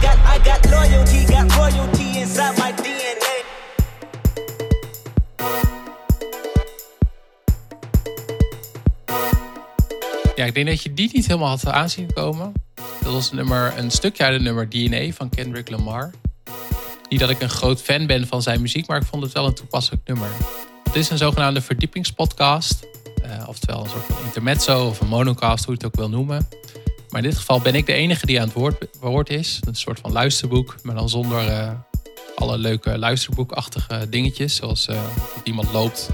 Got, I got loyalty, got royalty inside my DNA. Ja, ik denk dat je die niet helemaal had aanzien komen. Dat was een, nummer, een stukje uit het nummer DNA van Kendrick Lamar. Niet dat ik een groot fan ben van zijn muziek, maar ik vond het wel een toepasselijk nummer. Het is een zogenaamde verdiepingspodcast. eh, oftewel een soort van intermezzo of een monocast, hoe je het ook wil noemen. Maar in dit geval ben ik de enige die aan het woord, woord is. Een soort van luisterboek, maar dan zonder eh, alle leuke luisterboekachtige dingetjes. Zoals eh, dat iemand loopt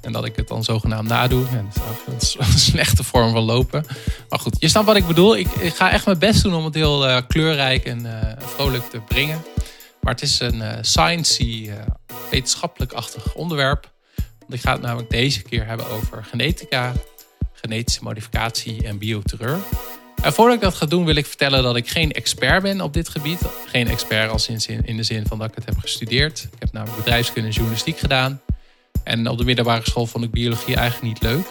en dat ik het dan zogenaamd nadoe. Ja, dat is een slechte vorm van lopen. Maar goed, je snapt wat ik bedoel. Ik, ik ga echt mijn best doen om het heel eh, kleurrijk en vrolijk te brengen. Maar het is een sciencey, eh, wetenschappelijk-achtig onderwerp. Want ik ga het namelijk deze keer hebben over genetica, genetische modificatie en bioterreur. En voordat ik dat ga doen wil ik vertellen dat ik geen expert ben op dit gebied. Geen expert als in, in de zin van dat ik het heb gestudeerd. Ik heb namelijk bedrijfskunde en journalistiek gedaan. En op de middelbare school vond ik biologie eigenlijk niet leuk.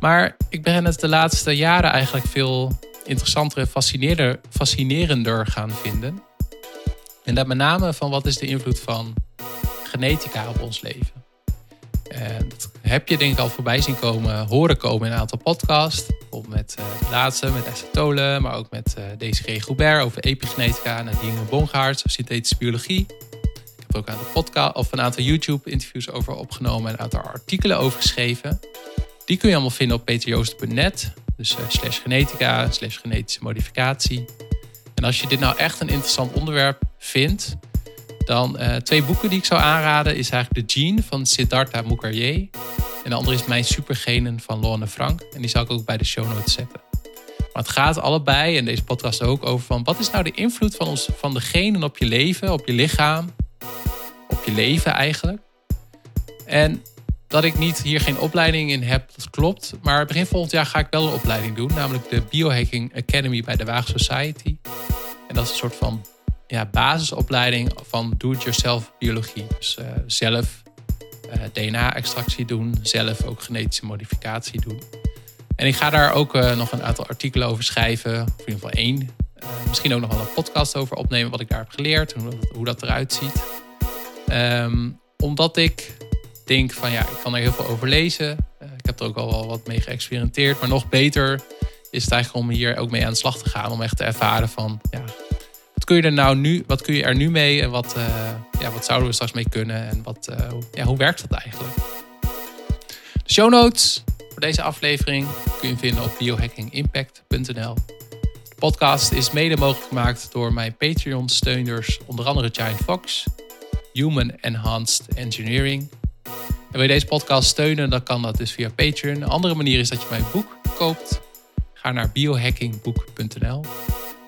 Maar ik ben het de laatste jaren eigenlijk veel interessanter en fascinerender, fascinerender gaan vinden. En dat met name van wat is de invloed van genetica op ons leven. En dat heb je denk ik al voorbij zien komen, horen komen in een aantal podcasts. Bijvoorbeeld met uh, de laatste, met Esther maar ook met uh, DCG Goubert over epigenetica, Nadine over synthetische biologie. Ik heb ook een aantal, podcast, of een aantal YouTube-interviews over opgenomen en een aantal artikelen over geschreven. Die kun je allemaal vinden op peterjoost.net. Dus uh, slash genetica, slash genetische modificatie. En als je dit nou echt een interessant onderwerp vindt, dan uh, twee boeken die ik zou aanraden is eigenlijk The Gene van Siddhartha Mukherjee. En de andere is Mijn Supergenen van Lorne Frank. En die zal ik ook bij de show notes zetten. Maar het gaat allebei, en deze podcast ook, over van wat is nou de invloed van, ons, van de genen op je leven, op je lichaam, op je leven eigenlijk. En dat ik niet hier geen opleiding in heb, dat klopt. Maar begin volgend jaar ga ik wel een opleiding doen, namelijk de Biohacking Academy bij de Waag Society. En dat is een soort van ja, basisopleiding van do-it-yourself biologie. Dus uh, zelf uh, DNA-extractie doen, zelf ook genetische modificatie doen. En ik ga daar ook uh, nog een aantal artikelen over schrijven, of in ieder geval één. misschien ook nog wel een podcast over opnemen, wat ik daar heb geleerd, hoe dat, hoe dat eruit ziet. Um, omdat ik denk van ja, ik kan er heel veel over lezen. ik heb er ook al wel wat mee geëxperimenteerd, maar nog beter is het eigenlijk om hier ook mee aan de slag te gaan. Om echt te ervaren van ja, je er nou nu, wat kun je er nu mee en wat, uh, ja, wat zouden we straks mee kunnen en wat, uh, ja, hoe werkt dat eigenlijk? De show notes voor deze aflevering kun je vinden op biohackingimpact.nl. De podcast is mede mogelijk gemaakt door mijn Patreon-steuners, onder andere Giant Fox, Human Enhanced Engineering. En wil je deze podcast steunen, dan kan dat dus via Patreon. Een andere manier is dat je mijn boek koopt. Ga naar biohackingboek.nl.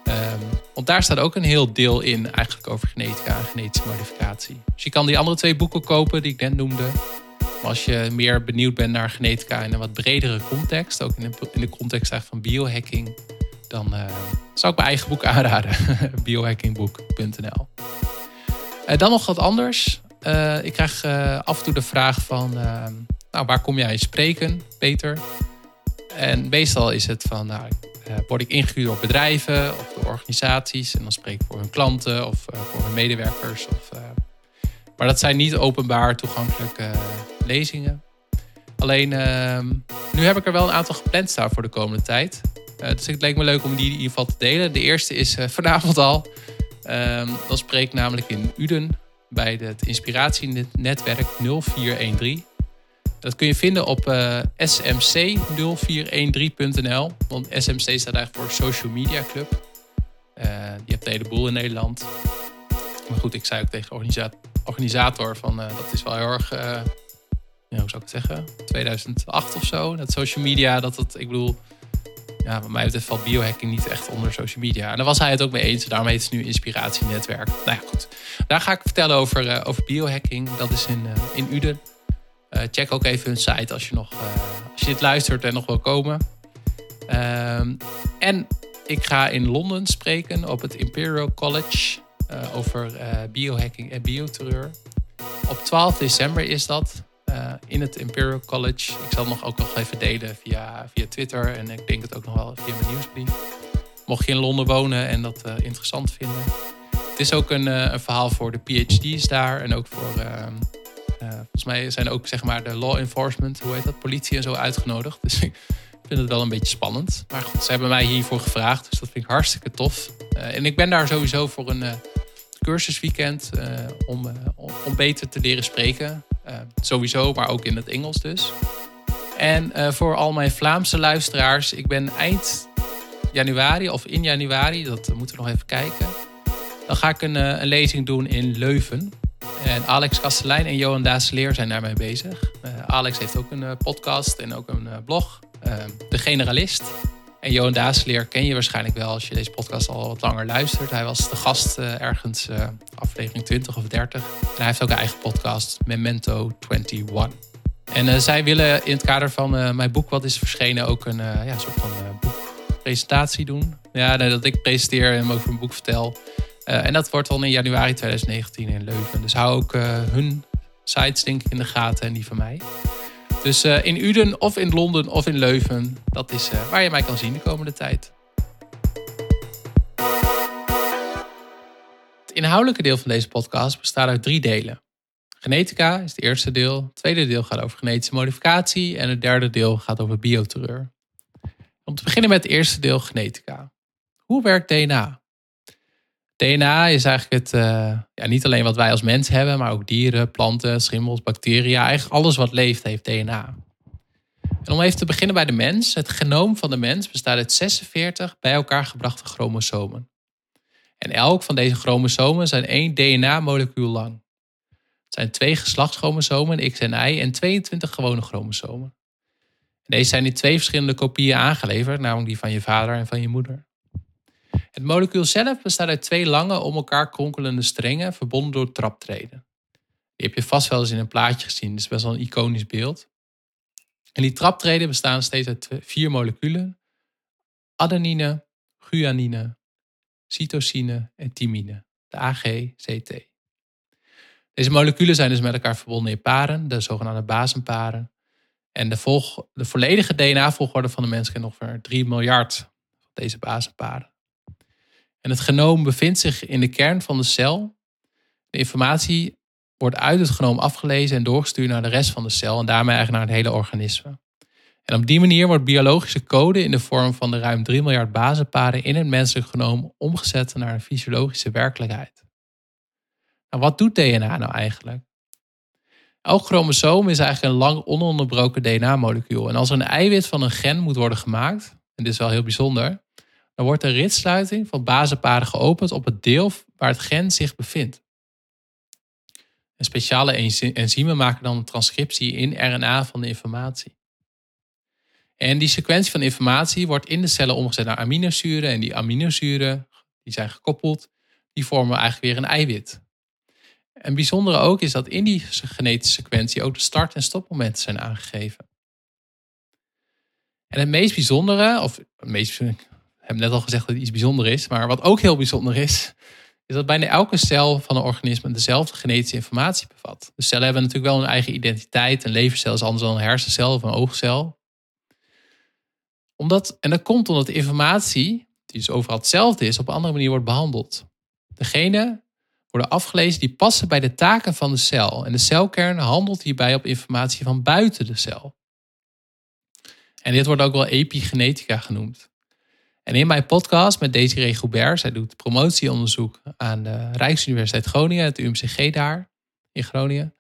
Um, want daar staat ook een heel deel in eigenlijk over genetica en genetische modificatie. Dus je kan die andere twee boeken kopen die ik net noemde. Maar als je meer benieuwd bent naar genetica in een wat bredere context, ook in de, in de context van biohacking, dan uh, zou ik mijn eigen boek aanraden. biohackingboek.nl uh, Dan nog wat anders. Uh, ik krijg af en toe de vraag van, nou, waar kom jij spreken, Peter? En meestal is het van, nou, uh, word ik ingehuurd door bedrijven of door organisaties. En dan spreek ik voor hun klanten of uh, voor hun medewerkers. Of, uh, maar dat zijn niet openbaar toegankelijke lezingen. Alleen ehm, nu heb ik er wel een aantal gepland staan voor de komende tijd. dus het leek me leuk om die in ieder geval te delen. De eerste is vanavond al. Um, dan spreek ik namelijk in Uden bij het inspiratienetwerk 0413. Dat kun je vinden op uh, smc0413.nl. Want SMC staat eigenlijk voor Social Media Club. Uh, je hebt een heleboel in Nederland. Maar goed, ik zei ook tegen de organisa organisator van uh, dat is wel heel erg, ja, hoe zou ik het zeggen, 2008 of zo. Dat social media, dat het, ik bedoel, ja, bij mij betreft valt biohacking niet echt onder social media. En daar was hij het ook mee eens. Daarom heet het nu Inspiratienetwerk. Nou ja, goed. Daar ga ik vertellen over, over biohacking. Dat is in, in Uden. Uh, check ook even hun site als je, nog, uh, als je dit luistert en nog wil komen. Uh, en ik ga in Londen spreken op het Imperial College uh, over biohacking en bioterreur. Op 12 december is dat in het Imperial College. Ik zal nog ook nog even delen via, via Twitter en ik denk het ook nog wel via mijn nieuwsbrief. Mocht je in Londen wonen en dat eh, interessant vinden. Het is ook een, eh, een verhaal voor de PhD's daar en ook voor. Eh, volgens mij zijn ook zeg maar de law enforcement, hoe heet dat, politie en zo uitgenodigd. Dus ik vind het wel een beetje spannend. Maar goed, ze hebben mij hiervoor gevraagd, dus dat vind ik hartstikke tof. Eh, en ik ben daar sowieso voor een eh, cursusweekend om, om, beter te leren spreken. Sowieso, maar ook in het Engels dus. En voor al mijn Vlaamse luisteraars, ik ben eind januari of in januari, dat moeten we nog even kijken. Dan ga ik een, een lezing doen in Leuven. En Alex Kastelein en Johan Daasleer zijn daarmee bezig. Eh, Alex heeft ook een eh, podcast en ook een eh, blog. de Generalist. En Johan Daasleer ken je waarschijnlijk wel als je deze podcast al wat langer luistert. Hij was de gast ergens aflevering 20 of 30. En hij heeft ook een eigen podcast, Memento 21. En zij willen in het kader van mijn boek wat is verschenen ook een ja, soort van boekpresentatie doen. Ja, dat ik presenteer en hem over mijn boek vertel. Eh, en dat wordt dan in januari 2019 in Leuven. Dus hou ook eh, hun sites denk ik in de gaten en die van mij. Dus eh, in Uden of in Londen of in Leuven, dat is waar je mij kan zien de komende tijd. Het inhoudelijke deel van deze podcast bestaat uit drie delen. Genetica is het eerste deel, het tweede deel gaat over genetische modificatie en het derde deel gaat over bioterreur. Om te beginnen met het eerste deel genetica. Hoe werkt DNA? DNA is eigenlijk het, eh, ja, niet alleen wat wij als mens hebben, maar ook dieren, planten, schimmels, bacteriën. Eigenlijk alles wat leeft heeft DNA. En om even te beginnen bij de mens. Het genoom van de mens bestaat uit 46 bij elkaar gebrachte chromosomen. En elk van deze chromosomen zijn één DNA-molecuul lang. Het zijn twee geslachtschromosomen, X en Y, en 22 gewone chromosomen. En deze zijn in twee verschillende kopieën aangeleverd, namelijk die van je vader en van je moeder. Het molecuul zelf bestaat uit twee lange, om elkaar kronkelende strengen, verbonden door traptreden. Die heb je vast wel eens in een plaatje gezien, dat is best wel een iconisch beeld. En die traptreden bestaan steeds uit vier moleculen: adenine, guanine, cytosine en thymine, de AGCT. Deze moleculen zijn dus met elkaar verbonden in paren, de zogenaamde basenparen. En de, de volledige DNA-volgorde van de mens kent ongeveer 3 miljard van deze basenparen. En het genoom bevindt zich in de kern van de cel. De informatie wordt uit het genoom afgelezen en doorgestuurd naar de rest van de cel en daarmee eigenlijk naar het hele organisme. En op die manier wordt biologische code in de vorm van de ruim 3 miljard basenparen in het menselijk genoom omgezet naar een fysiologische werkelijkheid. Nou, wat doet DNA nou eigenlijk? Elk chromosoom is eigenlijk een lang ononderbroken DNA-molecuul. En als er een eiwit van een gen moet worden gemaakt, en dit is wel heel bijzonder, dan wordt de ritsluiting van basenparen geopend op het deel waar het gen zich bevindt. En speciale enzy- enzymen maken dan een transcriptie in RNA van de informatie. En die sequentie van informatie wordt in de cellen omgezet naar aminozuren. En die aminozuren, die zijn gekoppeld, die vormen eigenlijk weer een eiwit. En bijzondere ook is dat in die genetische sequentie ook de start- en stopmomenten zijn aangegeven. En het meest bijzondere, of het meest, heb net al gezegd dat het iets bijzonder is, maar wat ook heel bijzonder is, is dat bijna elke cel van een organisme dezelfde genetische informatie bevat. De cellen hebben natuurlijk wel een eigen identiteit. Een levercel is anders dan een hersencel of een oogcel. Omdat, en dat komt omdat de informatie, die dus overal hetzelfde is, op een andere manier wordt behandeld. De genen worden afgelezen die passen bij de taken van de cel. En de celkern handelt hierbij op informatie van buiten de cel. En dit wordt ook wel epigenetica genoemd. En in mijn podcast met Desiree Goubert, zij doet promotieonderzoek aan de Rijksuniversiteit Groningen, het UMCG daar in Groningen,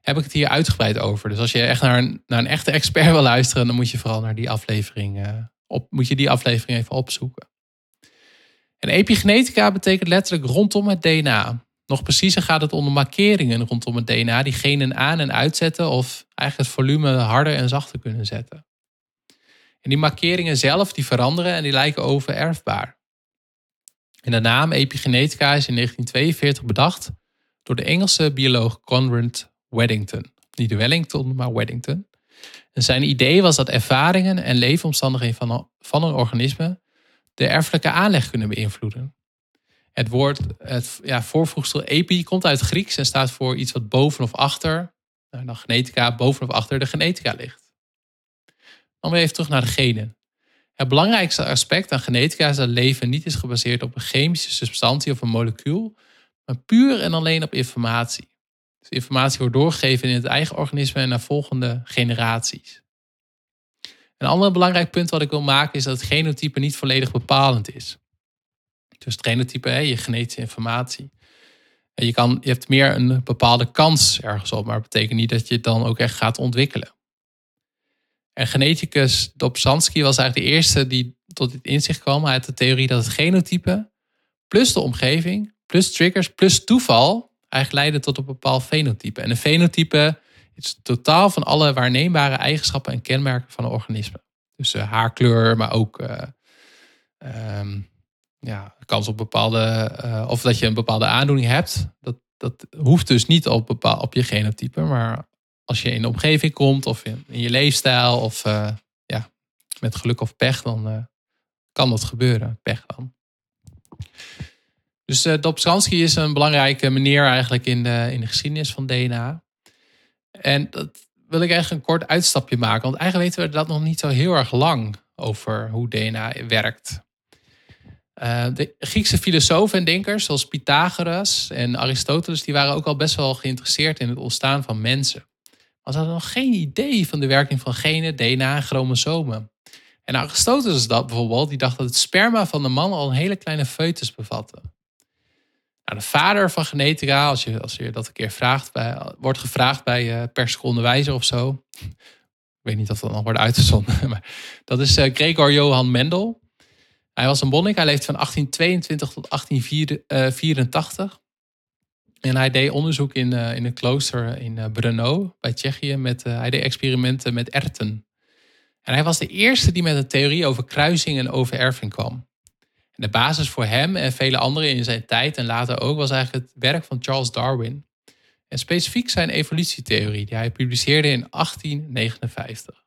heb ik het hier uitgebreid over. Dus als je echt naar een, naar een echte expert wil luisteren, dan moet je vooral naar die aflevering, eh, op, moet je die aflevering even opzoeken. En epigenetica betekent letterlijk rondom het DNA. Nog preciezer gaat het om de markeringen rondom het DNA die genen aan en uitzetten of eigenlijk het volume harder en zachter kunnen zetten. En die markeringen zelf die veranderen en die lijken overerfbaar. En de naam epigenetica is in 1942 bedacht door de Engelse bioloog Conrad Weddington. Niet de Wellington, maar Weddington. En zijn idee was dat ervaringen en leefomstandigheden van een, van een organisme de erfelijke aanleg kunnen beïnvloeden. Het woord, het ja, voorvoegsel epi, komt uit het Grieks en staat voor iets wat boven of achter, nou, genetica, boven of achter de genetica ligt. Dan weer even terug naar de genen. Het belangrijkste aspect aan genetica is dat leven niet is gebaseerd op een chemische substantie of een molecuul, maar puur en alleen op informatie. Dus informatie wordt doorgegeven in het eigen organisme en naar volgende generaties. Een ander belangrijk punt wat ik wil maken is dat het genotype niet volledig bepalend is. Dus het genotype, je genetische informatie. Je, kan, je hebt meer een bepaalde kans ergens op, maar dat betekent niet dat je het dan ook echt gaat ontwikkelen. En geneticus Dobzhansky was eigenlijk de eerste die tot dit inzicht kwam. Hij had de theorie dat het genotype plus de omgeving, plus triggers, plus toeval eigenlijk leiden tot een bepaald fenotype. En een fenotype is totaal van alle waarneembare eigenschappen en kenmerken van een organisme. Dus uh, haarkleur, maar ook uh, ja, kans op bepaalde, uh, of dat je een bepaalde aandoening hebt. Dat, dat hoeft dus niet op, bepaal, op je genotype, maar als je in de omgeving komt of in, in je leefstijl of ja, met geluk of pech, dan kan dat gebeuren. Pech dan. Dus uh, Dobzhansky is een belangrijke meneer eigenlijk in de, in de geschiedenis van DNA. En dat wil ik eigenlijk een kort uitstapje maken. Want eigenlijk weten we dat nog niet zo heel erg lang over hoe DNA werkt. De Griekse filosofen en denkers zoals Pythagoras en Aristoteles... die waren ook al best wel geïnteresseerd in het ontstaan van mensen. Ze hadden nog geen idee van de werking van genen, DNA en chromosomen. En Aristoteles dat bijvoorbeeld, die dacht dat het sperma van de man al een hele kleine foetus bevatte. Nou, de vader van genetica, als je, als je dat een keer vraagt, bij, wordt gevraagd bij uh, per seconde wijzer of zo. Ik weet niet of dat nog wordt uitgezonden. Maar dat is uh, Gregor Johan Mendel. Hij was een monnik. Hij leefde van 1822 tot 1884. En hij deed onderzoek in, uh, in een klooster in Brno bij Tsjechië. Met, hij deed experimenten met erten. En hij was de eerste die met een theorie over kruising en overerving kwam de basis voor hem en vele anderen in zijn tijd en later ook was eigenlijk het werk van Charles Darwin. En specifiek zijn evolutietheorie, die hij publiceerde in 1859.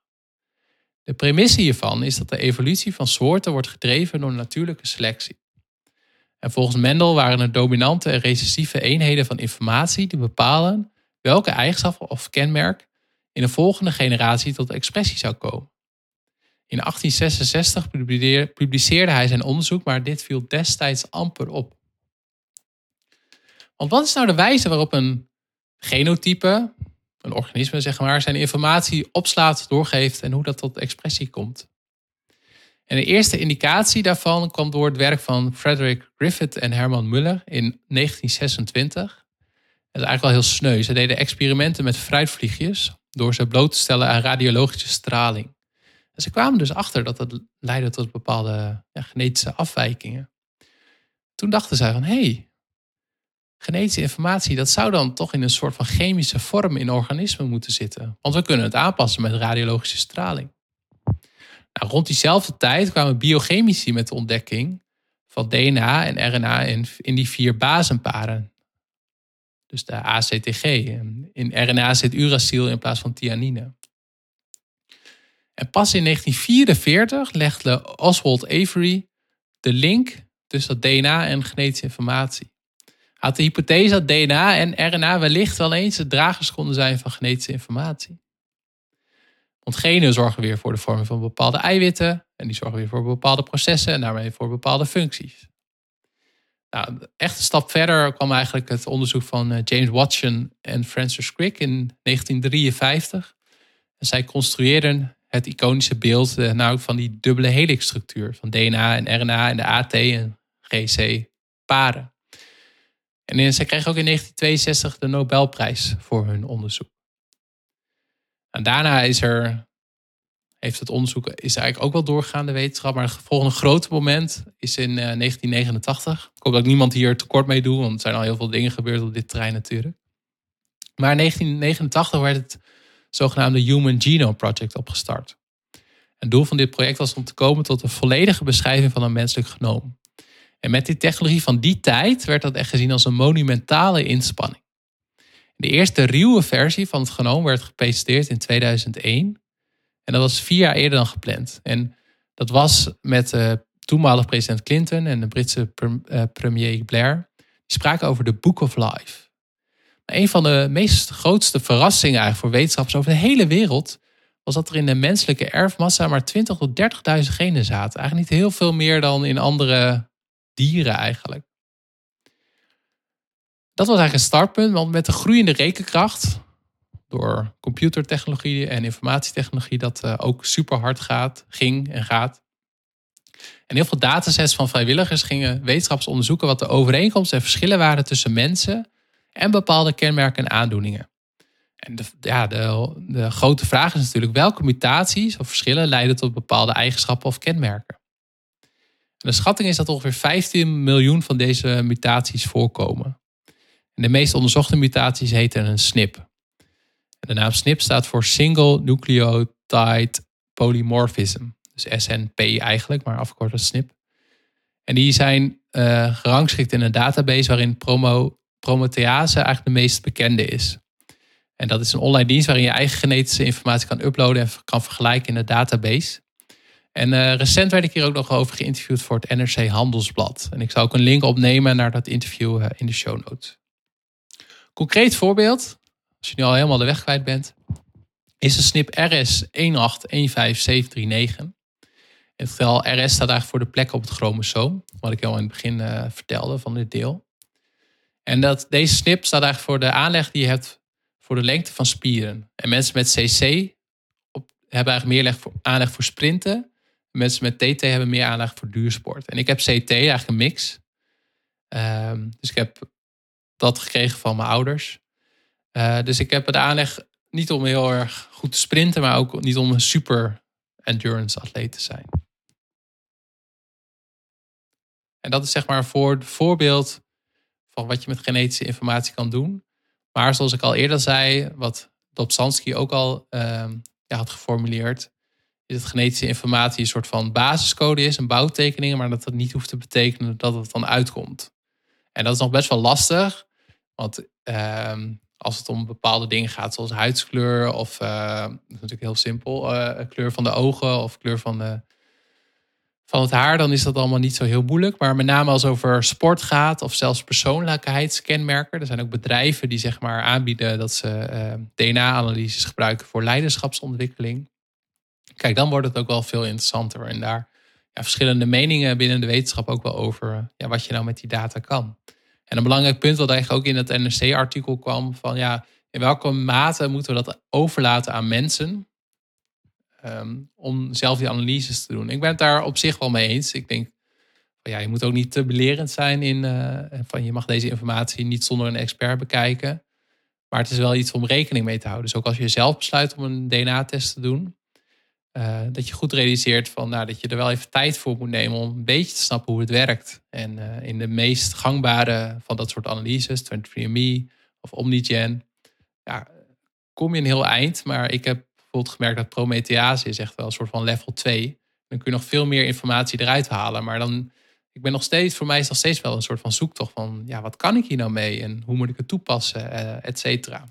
De premisse hiervan is dat de evolutie van soorten wordt gedreven door natuurlijke selectie. En volgens Mendel waren er dominante en recessieve eenheden van informatie die bepalen welke eigenschap of kenmerk in de volgende generatie tot expressie zou komen. In 1866 publiceerde hij zijn onderzoek, maar dit viel destijds amper op. Want wat is nou de wijze waarop een genotype, een organisme zeg maar, zijn informatie opslaat, doorgeeft en hoe dat tot expressie komt? En de eerste indicatie daarvan kwam door het werk van Frederick Griffith en Herman Muller in 1926. Dat is eigenlijk wel heel sneu. Ze deden experimenten met fruitvliegjes door ze bloot te stellen aan radiologische straling. En ze kwamen dus achter dat dat leidde tot bepaalde ja, genetische afwijkingen. Toen dachten zij van, hé, hey, genetische informatie, dat zou dan toch in een soort van chemische vorm in organismen moeten zitten. Want we kunnen het aanpassen met radiologische straling. Rond diezelfde tijd kwamen biochemici met de ontdekking van DNA en RNA in, in die vier basenparen. Dus de ACTG. In RNA zit uracyl in plaats van thionine. En pas in 1944 legde Oswald Avery de link tussen dat DNA en genetische informatie. Hij had de hypothese dat DNA en RNA wellicht wel eens de dragers konden zijn van genetische informatie. Want genen zorgen weer voor de vorming van bepaalde eiwitten en die zorgen weer voor bepaalde processen en daarmee voor bepaalde functies. Nou, echt een stap verder kwam eigenlijk het onderzoek van eh, James Watson en Francis Crick in 1953. En zij construeerden het iconische beeld nou van die dubbele helixstructuur van DNA en RNA en de AT en GC paren. En zij kregen ook in 1962 de Nobelprijs voor hun onderzoek. En daarna is er, heeft het onderzoek is eigenlijk ook wel doorgaande wetenschap, maar het volgende grote moment is in uh, 1989. Ik hoop dat ik niemand hier tekort mee doe, want er zijn al heel veel dingen gebeurd op dit terrein natuurlijk. Maar in 1989 werd het zogenaamde Human Genome Project opgestart. Het doel van dit project was om te komen tot een volledige beschrijving van een menselijk genoom. En met die technologie van die tijd werd dat echt gezien als een monumentale inspanning. De eerste ruwe versie van het genoom werd gepresenteerd in 2001. En dat was vier jaar eerder dan gepland. En dat was met de toenmalig president Clinton en de Britse eh, premier Blair. Die spraken over de Book of Life een van de meest grootste verrassingen eigenlijk voor wetenschappers over de hele wereld was dat er in de menselijke erfmassa maar 20 tot 30.000 genen zaten. Eigenlijk niet heel veel meer dan in andere dieren eigenlijk. Dat was eigenlijk een startpunt, want met de groeiende rekenkracht, door computertechnologie en informatietechnologie, dat uh, ook super hard gaat, ging en gaat. En heel veel datasets van vrijwilligers gingen wetenschappers onderzoeken wat de overeenkomsten en verschillen waren tussen mensen en bepaalde kenmerken en aandoeningen. En de, ja, de, de grote vraag is natuurlijk welke mutaties of verschillen leiden tot bepaalde eigenschappen of kenmerken. En de schatting is dat ongeveer 15 miljoen van deze mutaties voorkomen. De meest onderzochte mutaties heten een SNP. De naam SNP staat voor Single Nucleotide Polymorphism. Dus SNP eigenlijk, maar afgekort als SNP. En die zijn uh, gerangschikt in een database waarin promo, Promethease eigenlijk de meest bekende is. En dat is een online dienst waarin je eigen genetische informatie kan uploaden en kan vergelijken in de database. En uh, recent werd ik hier ook nog over geïnterviewd voor het NRC Handelsblad. En ik zal ook een link opnemen naar dat interview uh, in de show notes. Concreet voorbeeld, als je nu al helemaal de weg kwijt bent, is de snip RS1815739. Het getal RS staat eigenlijk voor de plek op het chromosoom, wat ik al in het begin uh, vertelde van dit deel. En dat, deze snip staat eigenlijk voor de aanleg die je hebt voor de lengte van spieren. En mensen met CC op, hebben eigenlijk meer voor, aanleg voor sprinten. Mensen met TT hebben meer aanleg voor duursport. En ik heb CT, eigenlijk een mix. Um, dus ik heb dat gekregen van mijn ouders. Uh, dus ik heb de aanleg niet om heel erg goed te sprinten, maar ook niet om een super endurance atleet te zijn. En dat is zeg maar voor het voorbeeld van wat je met genetische informatie kan doen. Maar zoals ik al eerder zei, wat Dobzhansky ook al uh, ja, had geformuleerd, is dat genetische informatie een soort van basiscode is, een bouwtekening, maar dat dat niet hoeft te betekenen dat het dan uitkomt. En dat is nog best wel lastig, want uh, als het om bepaalde dingen gaat, zoals huidskleur of, uh, dat is natuurlijk heel simpel, uh, kleur van de ogen of kleur van de van het haar, dan is dat allemaal niet zo heel moeilijk. Maar met name als het over sport gaat of zelfs persoonlijkheidskenmerken. Er zijn ook bedrijven die zeg maar aanbieden dat ze uh, DNA-analyses gebruiken voor leiderschapsontwikkeling. Kijk, dan wordt het ook wel veel interessanter. En daar ja, verschillende meningen binnen de wetenschap ook wel over ja, wat je nou met die data kan. En een belangrijk punt wat eigenlijk ook in het NRC-artikel kwam van ja, in welke mate moeten we dat overlaten aan mensen? Ehm, om zelf die analyses te doen. Ik ben het daar op zich wel mee eens. Ik denk, ja, je moet ook niet te belerend zijn in uh, van je mag deze informatie niet zonder een expert bekijken. Maar het is wel iets om rekening mee te houden. Dus ook als je zelf besluit om een DNA-test te doen, uh, dat je goed realiseert van, nou, dat je er wel even tijd voor moet nemen om een beetje te snappen hoe het werkt. En uh, in de meest gangbare van dat soort analyses, 23andMe of Omnigen, ja, kom je een heel eind. Maar ik heb bijvoorbeeld gemerkt dat Promethease is echt wel een soort van level 2. Dan kun je nog veel meer informatie eruit halen. Maar dan, ik ben nog steeds, voor mij is dat steeds wel een soort van zoektocht van, ja, wat kan ik hier nou mee en hoe moet ik het toepassen, uh, et cetera.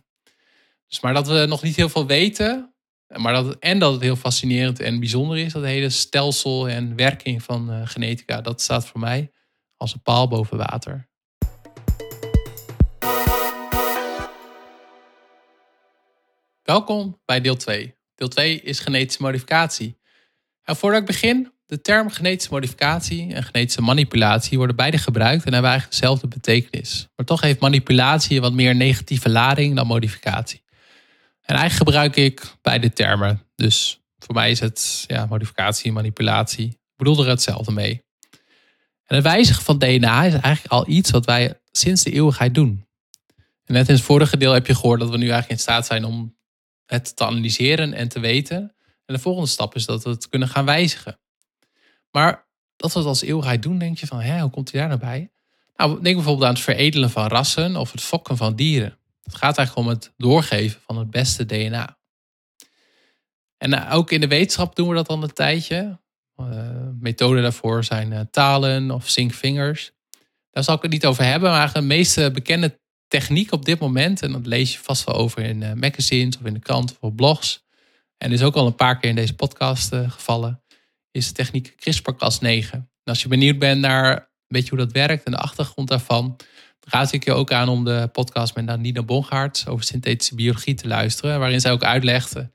Dus maar dat we nog niet heel veel weten, maar dat, en dat het heel fascinerend en bijzonder is, dat hele stelsel en werking van uh, genetica, dat staat voor mij als een paal boven water. Welkom bij deel 2. Deel 2 is genetische modificatie. En voordat ik begin, de term genetische modificatie en genetische manipulatie worden beide gebruikt en hebben eigenlijk dezelfde betekenis. Maar toch heeft manipulatie wat meer negatieve lading dan modificatie. En eigenlijk gebruik ik beide termen. Dus voor mij is het ja, modificatie manipulatie. Ik bedoel er hetzelfde mee. En het wijzigen van DNA is eigenlijk al iets wat wij sinds de eeuwigheid doen. En net in het vorige deel heb je gehoord dat we nu eigenlijk in staat zijn om het te analyseren en te weten. En de volgende stap is dat we het kunnen gaan wijzigen. Maar dat we het als eeuwigheid doen, denk je van, hè, hoe komt hij daar nou bij? Nou, denk bijvoorbeeld aan het veredelen van rassen of het fokken van dieren. Het gaat eigenlijk om het doorgeven van het beste DNA. En eh, ook in de wetenschap doen we dat al een tijdje. Uh, methoden daarvoor zijn uh, talen of zinkvingers. Daar zal ik het niet over hebben, maar de meeste bekende techniek op dit moment, en dat lees je vast wel over in magazines of in de krant of blogs, en is ook al een paar keer in deze podcast gevallen, is de techniek CRISPR-Cas9. als je benieuwd bent naar weet je hoe dat werkt en de achtergrond daarvan, raad ik je ook aan om de podcast met Nina Bongaert over synthetische biologie te luisteren, waarin zij ook uitlegde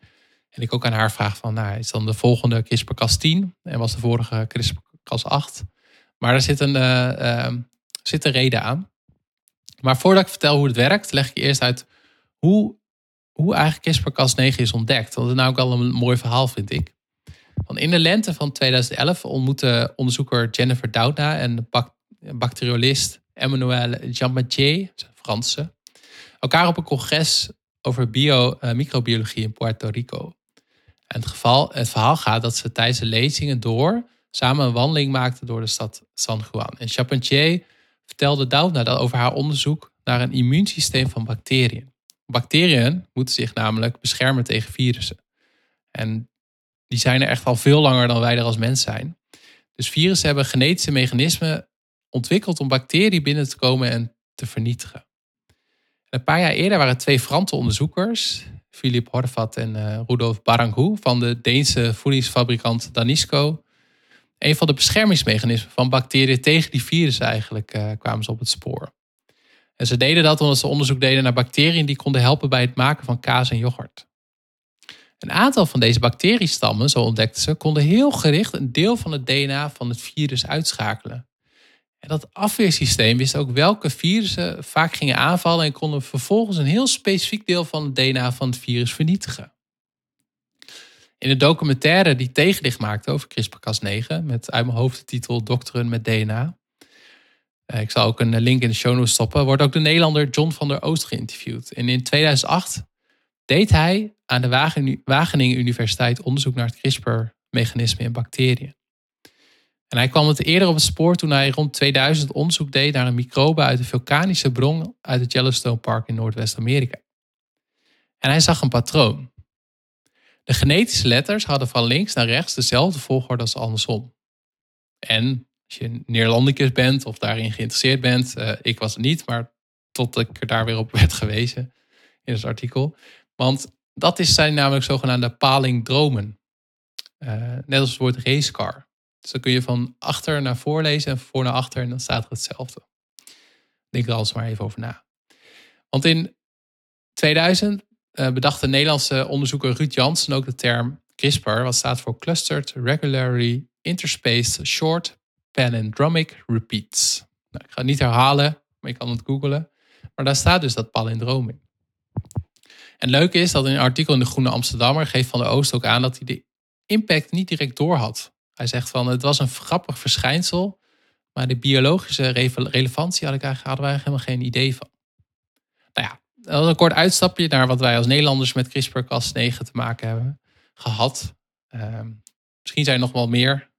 En ik ook aan haar vraag van, nou, is dan de volgende CRISPR-Cas10 en was de vorige CRISPR-Cas8? Maar er zit een, uh, zit een reden aan. Maar voordat ik vertel hoe het werkt, leg ik eerst uit hoe, hoe eigenlijk CRISPR-Cas9 is ontdekt. Want dat is nou ook wel een mooi verhaal, vind ik. Want in de lente van 2011 ontmoette onderzoeker Jennifer Doudna en bacteriolist Emmanuel Jean-Mathieu, Franse, elkaar op een congres over bio, uh, microbiologie in Puerto Rico. Het, geval, het verhaal gaat dat ze tijdens de lezingen door samen een wandeling maakten door de stad San Juan. En Charpentier vertelde Doudna over haar onderzoek naar een immuunsysteem van bacteriën. Bacteriën moeten zich namelijk beschermen tegen virussen. En die zijn er echt al veel langer dan wij er als mens zijn. Dus virussen hebben genetische mechanismen ontwikkeld om bacteriën binnen te komen en te vernietigen. een paar jaar eerder waren twee Franse onderzoekers, Philippe Horvat en uh, Rudolf Barangou van de Deense voedingsfabrikant Danisco, een van de beschermingsmechanismen van bacteriën tegen die virussen eigenlijk uh, kwamen ze op het spoor. En ze deden dat omdat ze onderzoek deden naar bacteriën die konden helpen bij het maken van kaas en yoghurt. Een aantal van deze bacteriestammen, zo ontdekten ze, konden heel gericht een deel van het DNA van het virus uitschakelen. Dat afweersysteem wist ook welke virussen vaak gingen aanvallen en konden vervolgens een heel specifiek deel van het DNA van het virus vernietigen. In de documentaire die tegenlicht maakte over CRISPR-Cas9, met uit mijn hoofd de met DNA. Eh, ik zal ook een link in de show notes stoppen. Wordt ook de Nederlander John van der Oost geïnterviewd. En in 2008 deed hij aan de Wageningen Universiteit onderzoek naar het CRISPR-mechanisme in bacteriën. En hij kwam het eerder op het spoor toen hij rond 2000 onderzoek deed naar een microbe uit een vulkanische bron uit het Yellowstone Park in Noordwest-Amerika. En hij zag een patroon. De genetische letters hadden van links naar rechts dezelfde volgorde als andersom. En als je Neerlandicus bent of daarin geïnteresseerd bent, uh, ik was het niet, maar tot ik er daar weer op werd gewezen in het artikel. Want dat is, zijn namelijk zogenaamde palindromen. Uh, net als het woord racecar. Dus dan kun je van achter naar voor lezen en voor naar achter en dan staat er hetzelfde. Denk er alles maar even over na. Want in 2000 uh, bedacht de Nederlandse onderzoeker Ruud Jansen ook de term CRISPR, wat staat voor Clustered Regularly Interspaced Short Palindromic Repeats. Nou, ik ga het niet herhalen, maar je kan het googlen. Maar daar staat dus dat palindroom in. En leuk is dat in een artikel in de Groene Amsterdammer geeft Van der Oost ook aan dat hij de impact niet direct door had. Hij zegt van het was een grappig verschijnsel, maar de biologische relevantie had ik eigenlijk, hadden wij helemaal geen idee van. Nou ja, dat was een kort uitstapje naar wat wij als Nederlanders met CRISPR-Cas9 te maken hebben gehad. Ehm, misschien zijn er nog wel meer.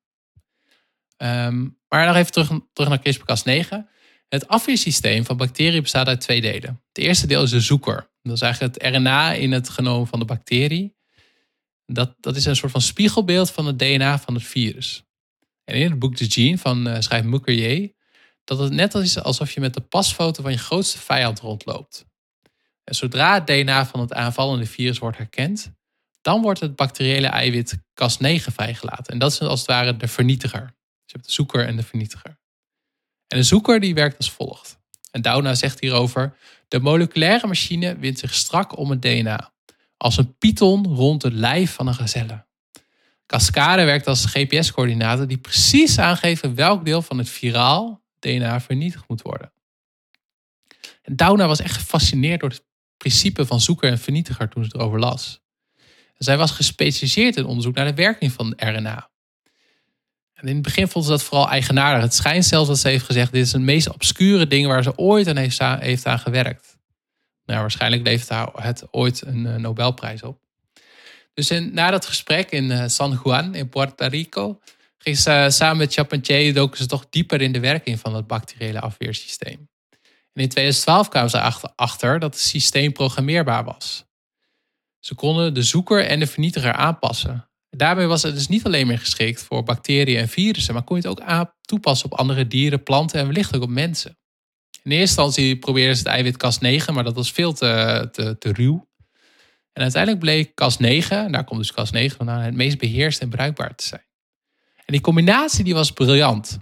Um, maar nog even terug, terug naar CRISPR-Cas9. Het afweersysteem van bacteriën bestaat uit twee delen. Het eerste deel is de zoeker. Dat is eigenlijk het RNA in het genoom van de bacterie. Dat, dat is een soort van spiegelbeeld van het DNA van het virus. En in het boek The Gene van uh, schrijft Mukerje dat het net is alsof je met de pasfoto van je grootste vijand rondloopt. En zodra het DNA van het aanvallende virus wordt herkend, dan wordt het bacteriële eiwit Cas9 vrijgelaten. En dat is als het ware de vernietiger. Dus je hebt de zoeker en de vernietiger. En de zoeker die werkt als volgt. En Doudna zegt hierover: de moleculaire machine wint zich strak om het DNA, als een python rond het lijf van een gazelle. Cascade werkt als GPS-coördinaten die precies aangeven welk deel van het viraal DNA vernietigd moet worden. En Doudna was echt gefascineerd door het principe van zoeker en vernietiger toen ze erover las. zij was gespecialiseerd in onderzoek naar de werking van RNA. En in het begin vond ze dat vooral eigenaardig. Het schijnt zelfs dat ze heeft gezegd: dit is het meest obscure ding waar ze ooit aan heeft aan gewerkt. Nou, waarschijnlijk levert haar het ooit een eh, Nobelprijs op. Dus in, na dat gesprek in uh, San Juan in Puerto Rico ging ze samen met Charpentier doken ze toch dieper in de werking van het bacteriële afweersysteem. En in 2012 kwamen ze achter dat het systeem programmeerbaar was. Ze konden de zoeker en de vernietiger aanpassen. Daarbij was het dus niet alleen meer geschikt voor bacteriën en virussen, maar kon je het ook toepassen op andere dieren, planten en wellicht ook op mensen. In eerste instantie probeerden ze het eiwit Cas9, maar dat was veel te, te, te ruw. En uiteindelijk bleek Cas9, daar komt dus Cas9 vandaan, het meest beheerst en bruikbaar te zijn. En die combinatie die was briljant.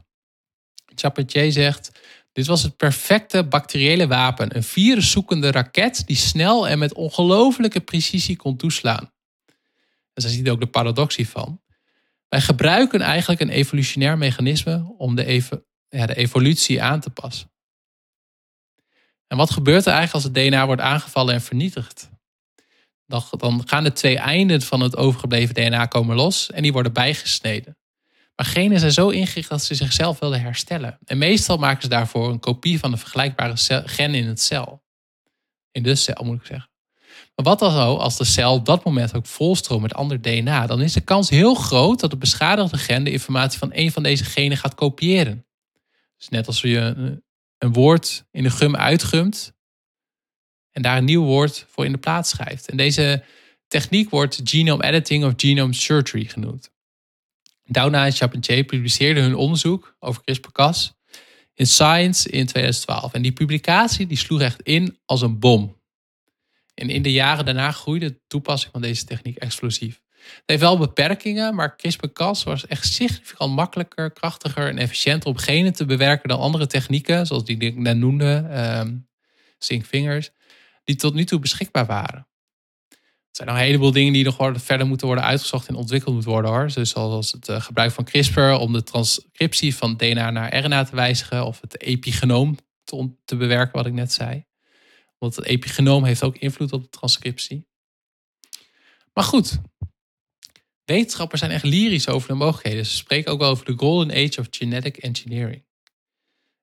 Charpentier zegt, dit was het perfecte bacteriële wapen. Een viruszoekende raket die snel en met ongelofelijke precisie kon toeslaan. En zij ziet ook de paradox hiervan. Wij gebruiken eigenlijk een evolutionair mechanisme om de, evo ja, de evolutie aan te passen. En wat gebeurt er eigenlijk als het DNA wordt aangevallen en vernietigd? Dan, gaan de twee einden van het overgebleven DNA komen los en die worden bijgesneden. Maar genen zijn zo ingericht dat ze zichzelf willen herstellen. En meestal maken ze daarvoor een kopie van een vergelijkbare gen in het cel. In de cel moet ik zeggen. Maar wat dan zo als de cel op dat moment ook volstroomt met ander DNA? Dan is de kans heel groot dat de beschadigde gen de informatie van een van deze genen gaat kopiëren. Dus net als je een woord in de gum uitgumt en daar een nieuw woord voor in de plaats schrijft. En deze techniek wordt genome editing of genome surgery genoemd. Doudna en Charpentier publiceerden hun onderzoek over CRISPR-Cas in Science in 2012. En die publicatie die sloeg echt in als een bom. En in de jaren daarna groeide de toepassing van deze techniek explosief. Het heeft wel beperkingen, maar CRISPR-Cas was echt significant makkelijker, krachtiger en efficiënter om genen te bewerken dan andere technieken, zoals die ik net noemde, um, Sync Fingers, die tot nu toe beschikbaar waren. Er zijn nog een heleboel dingen die nog verder moeten worden uitgezocht en ontwikkeld moeten worden hoor. Dus zoals het eh, gebruik van CRISPR om de transcriptie van DNA naar RNA te wijzigen of het epigenoom te, te bewerken, wat ik net zei. Want het epigenoom heeft ook invloed op de transcriptie. Maar goed, wetenschappers zijn echt lyrisch over de mogelijkheden. Ze spreken ook over de golden age of genetic engineering.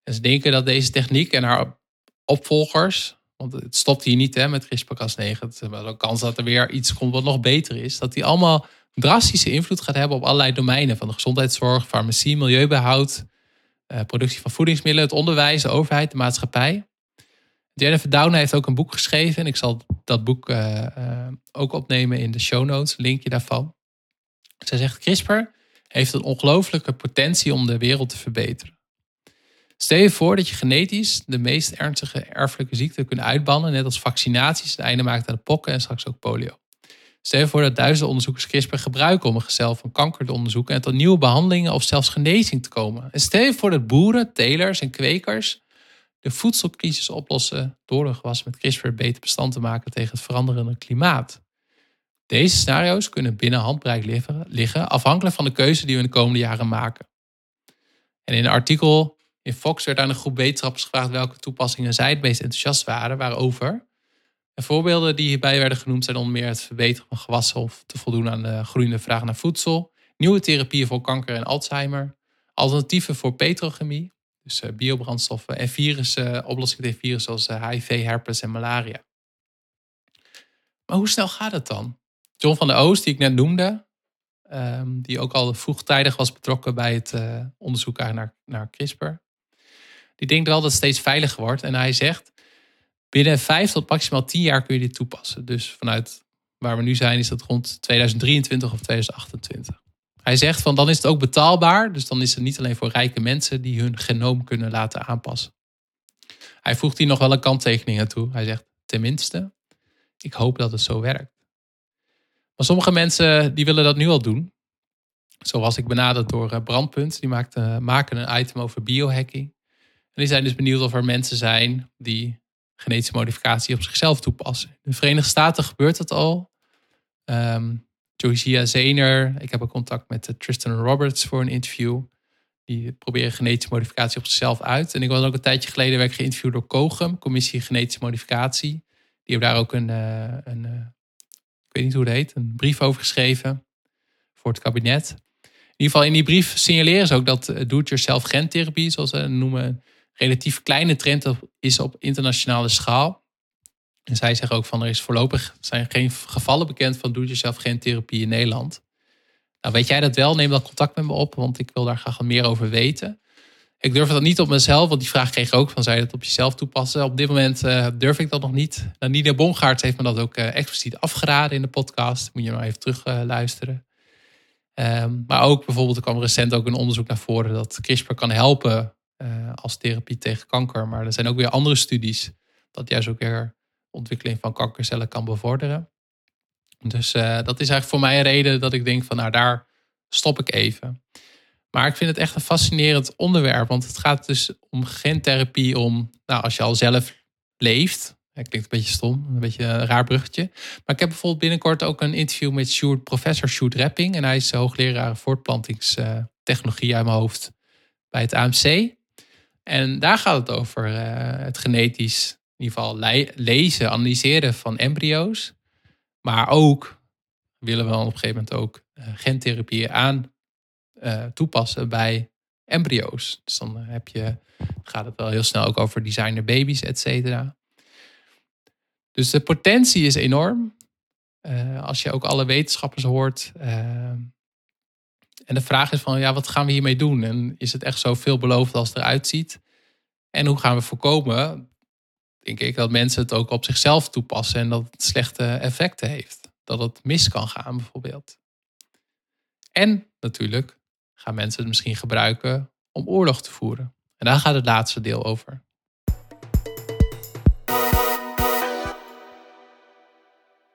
En ze denken dat deze techniek en haar opvolgers, want het stopt hier niet hè, met CRISPR-Cas9, het is wel een kans dat er weer iets komt wat nog beter is, dat die allemaal drastische invloed gaat hebben op allerlei domeinen van de gezondheidszorg, farmacie, milieubehoud, eh, productie van voedingsmiddelen, het onderwijs, de overheid, de maatschappij. Jennifer Doudna heeft ook een boek geschreven. En ik zal dat boek uh, uh, ook opnemen in de show notes, linkje daarvan. Zij zegt: CRISPR heeft een ongelooflijke potentie om de wereld te verbeteren. Stel je voor dat je genetisch de meest ernstige erfelijke ziekten kunt uitbannen, net als vaccinaties het einde maakt aan de pokken en straks ook polio. Stel je voor dat duizenden onderzoekers CRISPR gebruiken om een gezel van kanker te onderzoeken en tot nieuwe behandelingen of zelfs genezing te komen. En stel je voor dat boeren, telers en kwekers de voedselcrisis oplossen door een gewas met CRISPR beter bestand te maken tegen het veranderende klimaat. Deze scenario's kunnen binnen handbereik liggen, afhankelijk van de keuze die we in de komende jaren maken. En in een artikel in Fox werd aan een groep wetenschappers gevraagd welke toepassingen zij het meest enthousiast waren, waarover. En voorbeelden die hierbij werden genoemd zijn onder meer het verbeteren van gewassen of te voldoen aan de groeiende vraag naar voedsel, nieuwe therapieën voor kanker en Alzheimer, alternatieven voor petrochemie, dus uh, biobrandstoffen en virussen, oplossingen tegen virussen zoals HIV, eh, herpes en malaria. Maar hoe snel gaat het dan? John van der Oost, die ik net noemde, um, die ook al vroegtijdig was betrokken bij het uh, onderzoek naar, naar CRISPR, die denkt wel dat het steeds veiliger wordt. En hij zegt, binnen vijf tot maximaal tien jaar kun je dit toepassen. Dus vanuit waar we nu zijn, is dat rond 2023 of 2028. Hij zegt van dan is het ook betaalbaar. Dus dan is het niet alleen voor rijke mensen die hun genoom kunnen laten aanpassen. Hij voegt hier nog wel een kanttekening aan toe. Hij zegt tenminste, ik hoop dat het zo werkt. Maar sommige mensen die willen dat nu al doen. Zo was ik benaderd door eh, Brandpunt. Die maakte, maken een item over biohacking. En die zijn dus benieuwd of er mensen zijn die genetische modificatie op zichzelf toepassen. In de Verenigde Staten gebeurt dat al. Um, Georgia Zener. Ik heb ook contact met eh, Tristan Roberts voor een interview. Die proberen genetische modificatie op zichzelf uit. En ik was ook een tijdje geleden werd geïnterviewd door COGEM, Commissie Genetische Modificatie. Die hebben daar ook een, eh, een, eh, ik weet niet hoe het heet, een brief over geschreven voor het kabinet. In ieder geval in die brief signaleren ze ook dat do-it-yourself gentherapie, zoals ze noemen, een relatief kleine trend is op internationale schaal. En zij zeggen ook van er is voorlopig zijn geen gevallen bekend van doe jezelf geen therapie in Nederland. Nou, weet jij dat wel? Neem dan contact met me op, want ik wil daar graag meer over weten. Ik durf dat niet op mezelf, want die vraag kreeg ik ook van zij dat op jezelf toepassen. Op dit moment uh, durf ik dat nog niet. Nina Bongaert heeft me dat ook uh, expliciet afgeraden in de podcast. Moet je maar even terug uh, luisteren. Um, maar ook bijvoorbeeld, er kwam recent ook een onderzoek naar voren dat CRISPR kan helpen als therapie tegen kanker. Maar er zijn ook weer andere studies dat juist ook weer ontwikkeling van kankercellen kan bevorderen. Dus dat is eigenlijk voor mij een reden dat ik denk van nou daar stop ik even. Maar ik vind het echt een fascinerend onderwerp, want het gaat dus om gentherapie om, nou als je al zelf leeft, Ja, klinkt een beetje stom, een beetje een raar bruggetje. Maar ik heb bijvoorbeeld binnenkort ook een interview met professor Sjoerd Rapping. En hij is hoogleraar voortplantingstechnologie uit mijn hoofd bij het AMC. En daar gaat het over eh, het genetisch, in ieder geval lezen, analyseren van embryo's. Maar ook willen we op een gegeven moment ook uh, gentherapieën aan uh, toepassen bij embryo's. Dus dan heb je, gaat het wel heel snel ook over designer baby's, et cetera. Dus de potentie is enorm. Uh, als je ook alle wetenschappers hoort. En de vraag is van, ja, wat gaan we hiermee doen? En is het echt zo veelbelovend als het eruit ziet? En hoe gaan we voorkomen, denk ik, dat mensen het ook op zichzelf toepassen en dat het slechte effecten heeft? Dat het mis kan gaan, bijvoorbeeld. En natuurlijk gaan mensen het misschien gebruiken om oorlog te voeren. En daar gaat het laatste deel over.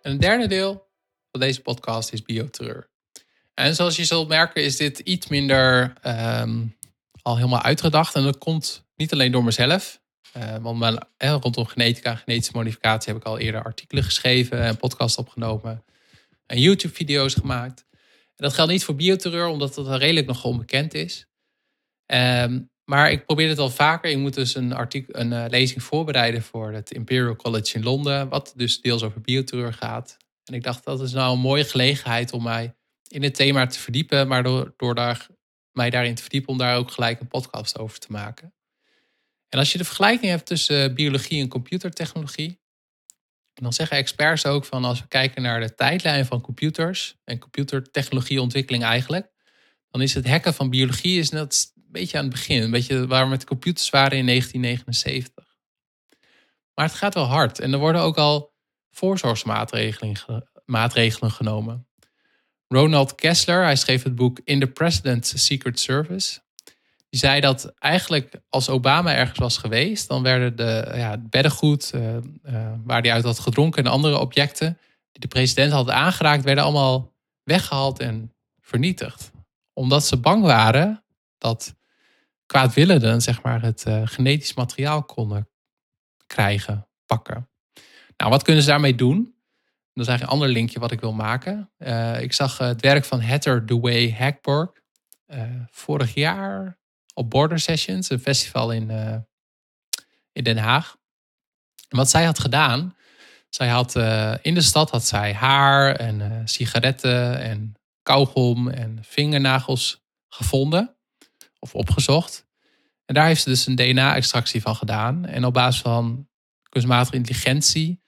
En het derde deel van deze podcast is bioterreur. En zoals je zult merken is dit iets minder um, al helemaal uitgedacht. En dat komt niet alleen door mezelf. Uh, want eh, rondom genetica en genetische modificatie heb ik al eerder artikelen geschreven en podcast opgenomen. En YouTube-video's gemaakt. En dat geldt niet voor bioterreur, omdat het redelijk nog onbekend is. Um, maar ik probeer het al vaker. Ik moet dus een, artikel, een uh, lezing voorbereiden voor het Imperial College in Londen. Wat dus deels over bioterreur gaat. En ik dacht, dat is nou een mooie gelegenheid om mij in het thema te verdiepen. Maar door, door daar, mij daarin te verdiepen, om daar ook gelijk een podcast over te maken. En als je de vergelijking hebt tussen biologie en computertechnologie. Dan zeggen experts ook van als we kijken naar de tijdlijn van computers en computertechnologieontwikkeling eigenlijk. Dan is het hacken van biologie is net beetje aan het begin. Een beetje waar we met computers waren in 1979. Maar het gaat wel hard. En er worden ook al voorzorgsmaatregelen maatregelen genomen. Ronald Kessler, hij schreef het boek In the President's Secret Service. Die zei dat eigenlijk als Obama ergens was geweest, dan werden de ja, beddengoed uh, uh, waar hij uit had gedronken en andere objecten die de president had aangeraakt, werden allemaal weggehaald en vernietigd. Omdat ze bang waren dat kwaadwillenden zeg maar, het uh, genetisch materiaal konden krijgen, pakken. Nou, wat kunnen ze daarmee doen? Dat is eigenlijk een ander linkje wat ik wil maken. Ik zag het werk van Hatter Dewey Hackborg uh, vorig jaar op Border Sessions, een festival in, in Den Haag. Wat zij had gedaan, zij had in de stad had zij haar en sigaretten en kauwgom en vingernagels gevonden of opgezocht. En daar heeft ze dus een DNA-extractie van gedaan. En op basis van kunstmatige intelligentie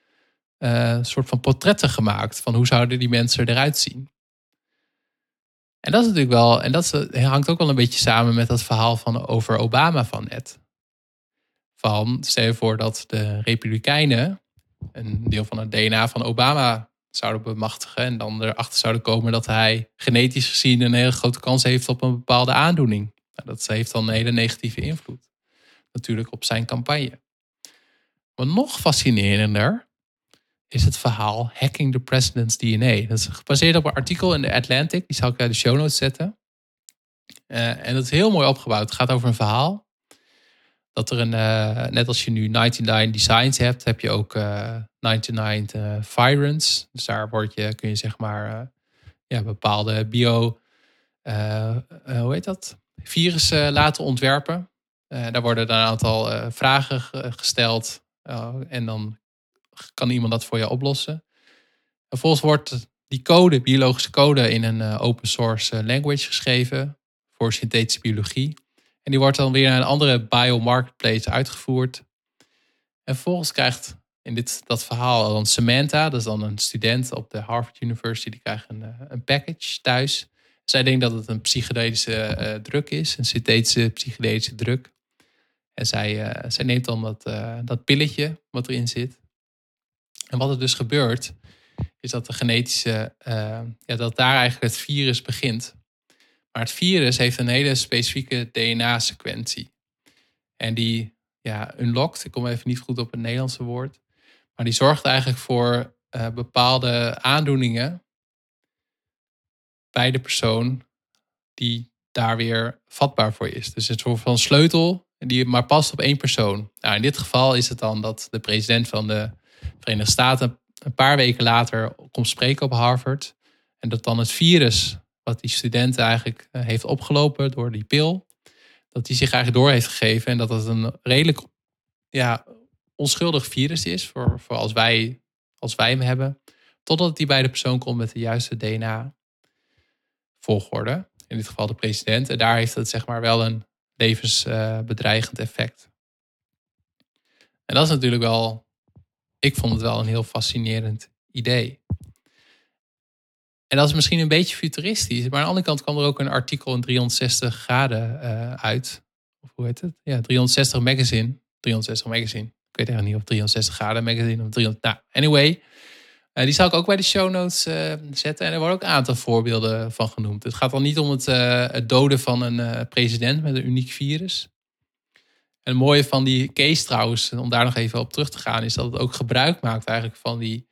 een soort van portretten gemaakt van hoe zouden die mensen eruit zien. En dat is natuurlijk wel, en dat hangt ook wel een beetje samen met dat verhaal van over Obama van net. Van stel je voor dat de Republikeinen een deel van het DNA van Obama zouden bemachtigen en dan erachter zouden komen dat hij genetisch gezien een hele grote kans heeft op een bepaalde aandoening. Nou, dat heeft dan een hele negatieve invloed natuurlijk op zijn campagne. Maar nog fascinerender is het verhaal Hacking the President's DNA. Dat is gebaseerd op een artikel in de Atlantic. Die zal ik bij de show notes zetten. Uh, en dat is heel mooi opgebouwd. Het gaat over een verhaal. Dat er een, uh, net als je nu 99 designs hebt, heb je ook uh, 99 uh, virants. Dus daar word je, kun je zeg maar ja, bepaalde bio, hoe heet dat? virussen laten ontwerpen. Daar worden dan een aantal vragen gesteld uh, en dan kan iemand dat voor je oplossen. Vervolgens wordt die code, biologische code, in een open source language geschreven voor synthetische biologie. En die wordt dan weer naar een andere biomarketplace uitgevoerd. En vervolgens krijgt in dit, dat verhaal dan Samantha, dat is dan een student op de Harvard University, die krijgt een, een package thuis. Zij denkt dat het een psychedelische uh, druk is, een synthetische psychedelische druk. En zij, zij neemt dan dat, dat pilletje wat erin zit. En wat er dus gebeurt, is dat de genetische, ja, dat daar eigenlijk het virus begint. Maar het virus heeft een hele specifieke DNA-sequentie. En die ja, unlockt, ik kom even niet goed op het Nederlandse woord, maar die zorgt eigenlijk voor bepaalde aandoeningen bij de persoon die daar weer vatbaar voor is. Dus het soort van sleutel die maar past op één persoon. Nou, in dit geval is het dan dat de president van de Verenigde Staten een paar weken later komt spreken op Harvard. En dat dan het virus wat die studenten eigenlijk eh, heeft opgelopen door die pil, dat die zich eigenlijk door heeft gegeven. En dat het een redelijk ja, onschuldig virus is voor, voor als, wij, als wij hem hebben. Totdat die bij de persoon komt met de juiste DNA-volgorde. In dit geval de president. En daar heeft het zeg maar wel een levensbedreigend effect. En dat is natuurlijk wel, ik vond het wel een heel fascinerend idee. En dat is misschien een beetje futuristisch. Maar aan de andere kant kwam er ook een artikel in 360 graden uh, uit. Of hoe heet het? Ja, 360 magazine. 360 magazine. Ik weet eigenlijk niet of 360 graden magazine of 300. Nou, anyway. Uh, die zal ik ook bij de show notes uh, zetten. En er worden ook een aantal voorbeelden van genoemd. Het gaat dan niet om het, het doden van een president met een uniek virus. En het mooie van die case trouwens, om daar nog even op terug te gaan, is dat het ook gebruik maakt eigenlijk van die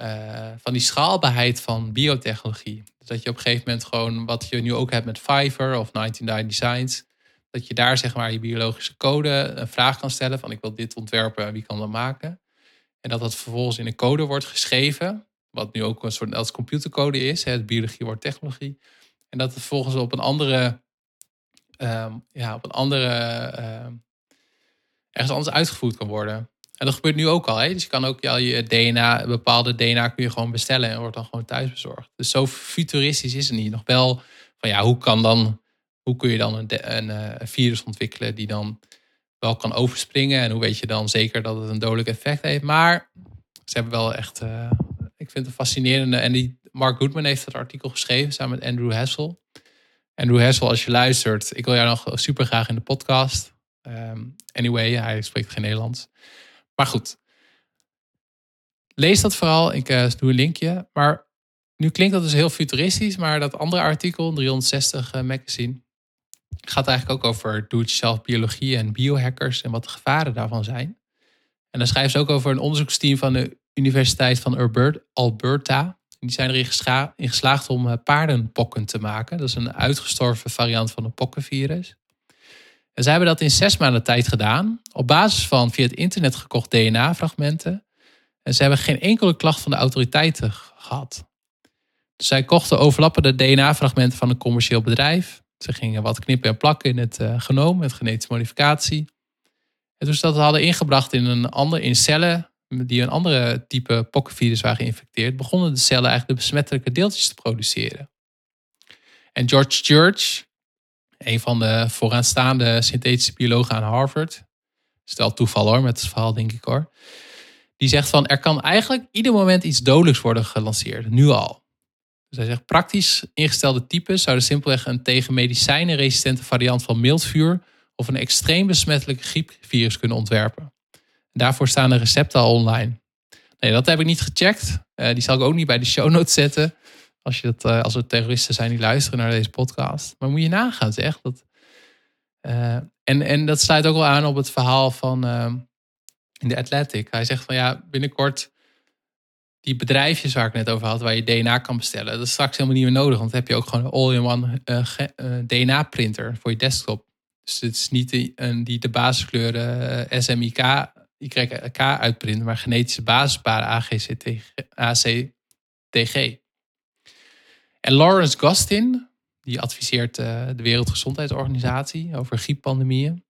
uh, van die schaalbaarheid van biotechnologie. Dus dat je op een gegeven moment gewoon, wat je nu ook hebt met Fiverr of 99 Designs, dat je daar zeg maar je biologische code een vraag kan stellen van ik wil dit ontwerpen, wie kan dat maken? En dat dat vervolgens in een code wordt geschreven, wat nu ook een soort als computercode is, hè, biologie wordt technologie. En dat het vervolgens op een andere, um, ja, op een andere, uh, ergens anders uitgevoerd kan worden. En dat gebeurt nu ook al. Hè? Dus je kan ook ja, je DNA, bepaalde DNA kun je gewoon bestellen en wordt dan gewoon thuis bezorgd. Dus zo futuristisch is het niet. Nog wel van ja, hoe kan dan, hoe kun je dan een, eh, een, virus ontwikkelen die dan wel kan overspringen? En hoe weet je dan zeker dat het een dodelijk effect heeft? Maar ze hebben wel echt, uh, ik vind het fascinerende. En die Mark Goodman heeft het artikel geschreven samen met Andrew Hassel. Andrew Hassel, als je luistert, ik wil jou nog super graag in de podcast. Um, anyway, hij spreekt geen Nederlands. Maar goed. Lees dat vooral. Ik uh, doe een linkje. Maar nu klinkt dat dus heel futuristisch. Maar dat andere artikel, 360 uh, magazine, gaat eigenlijk ook over do-it-yourself biologie en biohackers en wat de gevaren daarvan zijn. En dan schrijven ze ook over een onderzoeksteam van de Universiteit van Alberta. Die zijn erin in geslaagd om uh, paardenpokken te maken. Dat is een uitgestorven variant van een pokkenvirus. En zij hebben dat in zes maanden tijd gedaan. Op basis van via het internet gekocht DNA-fragmenten. En ze hebben geen enkele klacht van de autoriteiten gehad. Dus zij kochten overlappende DNA-fragmenten van een commercieel bedrijf. Ze gingen wat knippen en plakken in het uh, genoom, met genetische modificatie. En toen ze dat hadden ingebracht in, een ander, in cellen die een andere type pokkenvirus waren geïnfecteerd, begonnen de cellen eigenlijk de besmettelijke deeltjes te produceren. En George Church, een van de vooraanstaande synthetische biologen aan Harvard. Stel toeval hoor, met het verhaal denk ik hoor. Die zegt van er kan eigenlijk ieder moment iets dodelijks worden gelanceerd, nu al. Dus hij zegt praktisch ingestelde types zouden simpelweg een tegen medicijnen resistente variant van mildvuur of een extreem besmettelijke griepvirus kunnen ontwerpen. daarvoor staan de recepten al online. Nee, dat heb ik niet gecheckt. Uh, die zal ik ook niet bij de show notes zetten. Als, je dat, uh, als er terroristen zijn die luisteren naar deze podcast. Maar moet je nagaan, zeg. Dat, uh, en, en dat sluit ook wel aan op het verhaal van uh, in de Atlantic. Hij zegt van ja, binnenkort die bedrijfjes waar ik net over had, waar je DNA kan bestellen, dat is straks helemaal niet meer nodig. Want dan heb je ook gewoon een all-in-one DNA-printer voor je desktop. Dus het is niet die, die de basiskleuren SMIK, YK uitprint, maar genetische basisparen ACTG. En Lawrence Gostin, die adviseert uh, de Wereldgezondheidsorganisatie over grieppandemieën.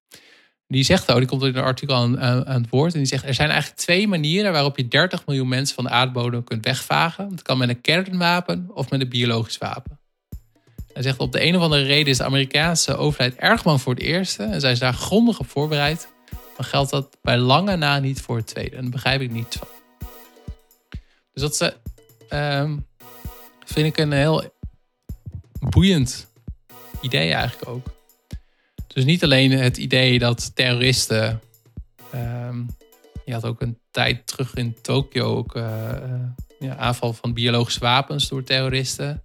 Die zegt ook, die komt in een artikel aan, aan, het woord. En die zegt, er zijn eigenlijk twee manieren waarop je 30 miljoen mensen van de aardbodem kunt wegvagen. Het kan met een kernwapen of met een biologisch wapen. Hij zegt, op de een of andere reden is de Amerikaanse overheid erg bang voor het eerste. En zij is daar grondig op voorbereid. Dan geldt dat bij lange na niet voor het tweede. En daar begrijp ik niet van. Dus dat ze... Uh, vind ik een heel boeiend idee eigenlijk ook. Dus niet alleen het idee dat terroristen. Um, je had ook een tijd terug in Tokio ook uh, ja, aanval van biologische wapens door terroristen.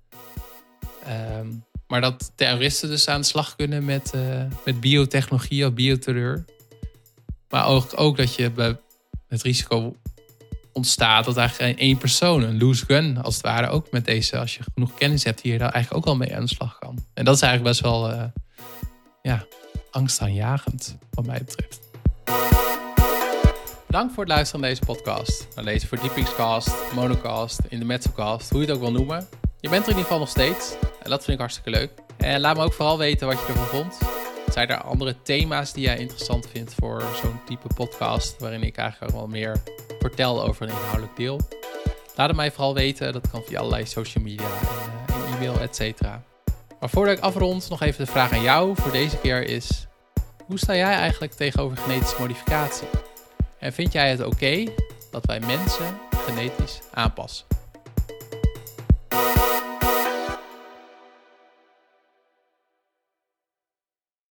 Um, maar dat terroristen dus aan de slag kunnen met, uh, met biotechnologie of bioterreur. Maar ook, ook dat je bij het risico ontstaat dat eigenlijk één persoon, een loose gun als het ware, ook met deze, als je genoeg kennis hebt, hier daar eigenlijk ook al mee aan de slag kan. En dat is eigenlijk best wel, uh, ja, angstaanjagend, wat mij betreft. Bedankt voor het luisteren naar deze podcast. Naar deze verdiepingscast, monocast, in de Metzocast, hoe je het ook wil noemen. Je bent er in ieder geval nog steeds. En dat vind ik hartstikke leuk. En laat me ook vooral weten wat je ervan vond. Zijn er andere thema's die jij interessant vindt voor zo'n type podcast, waarin ik eigenlijk ook wel meer vertel over een inhoudelijk deel? Laat het mij vooral weten. Dat kan via allerlei social media en, uh, e-mail, et cetera. Maar voordat ik afrond, nog even de vraag aan jou voor deze keer is: hoe sta jij eigenlijk tegenover genetische modificatie? En vind jij het oké dat wij mensen genetisch aanpassen?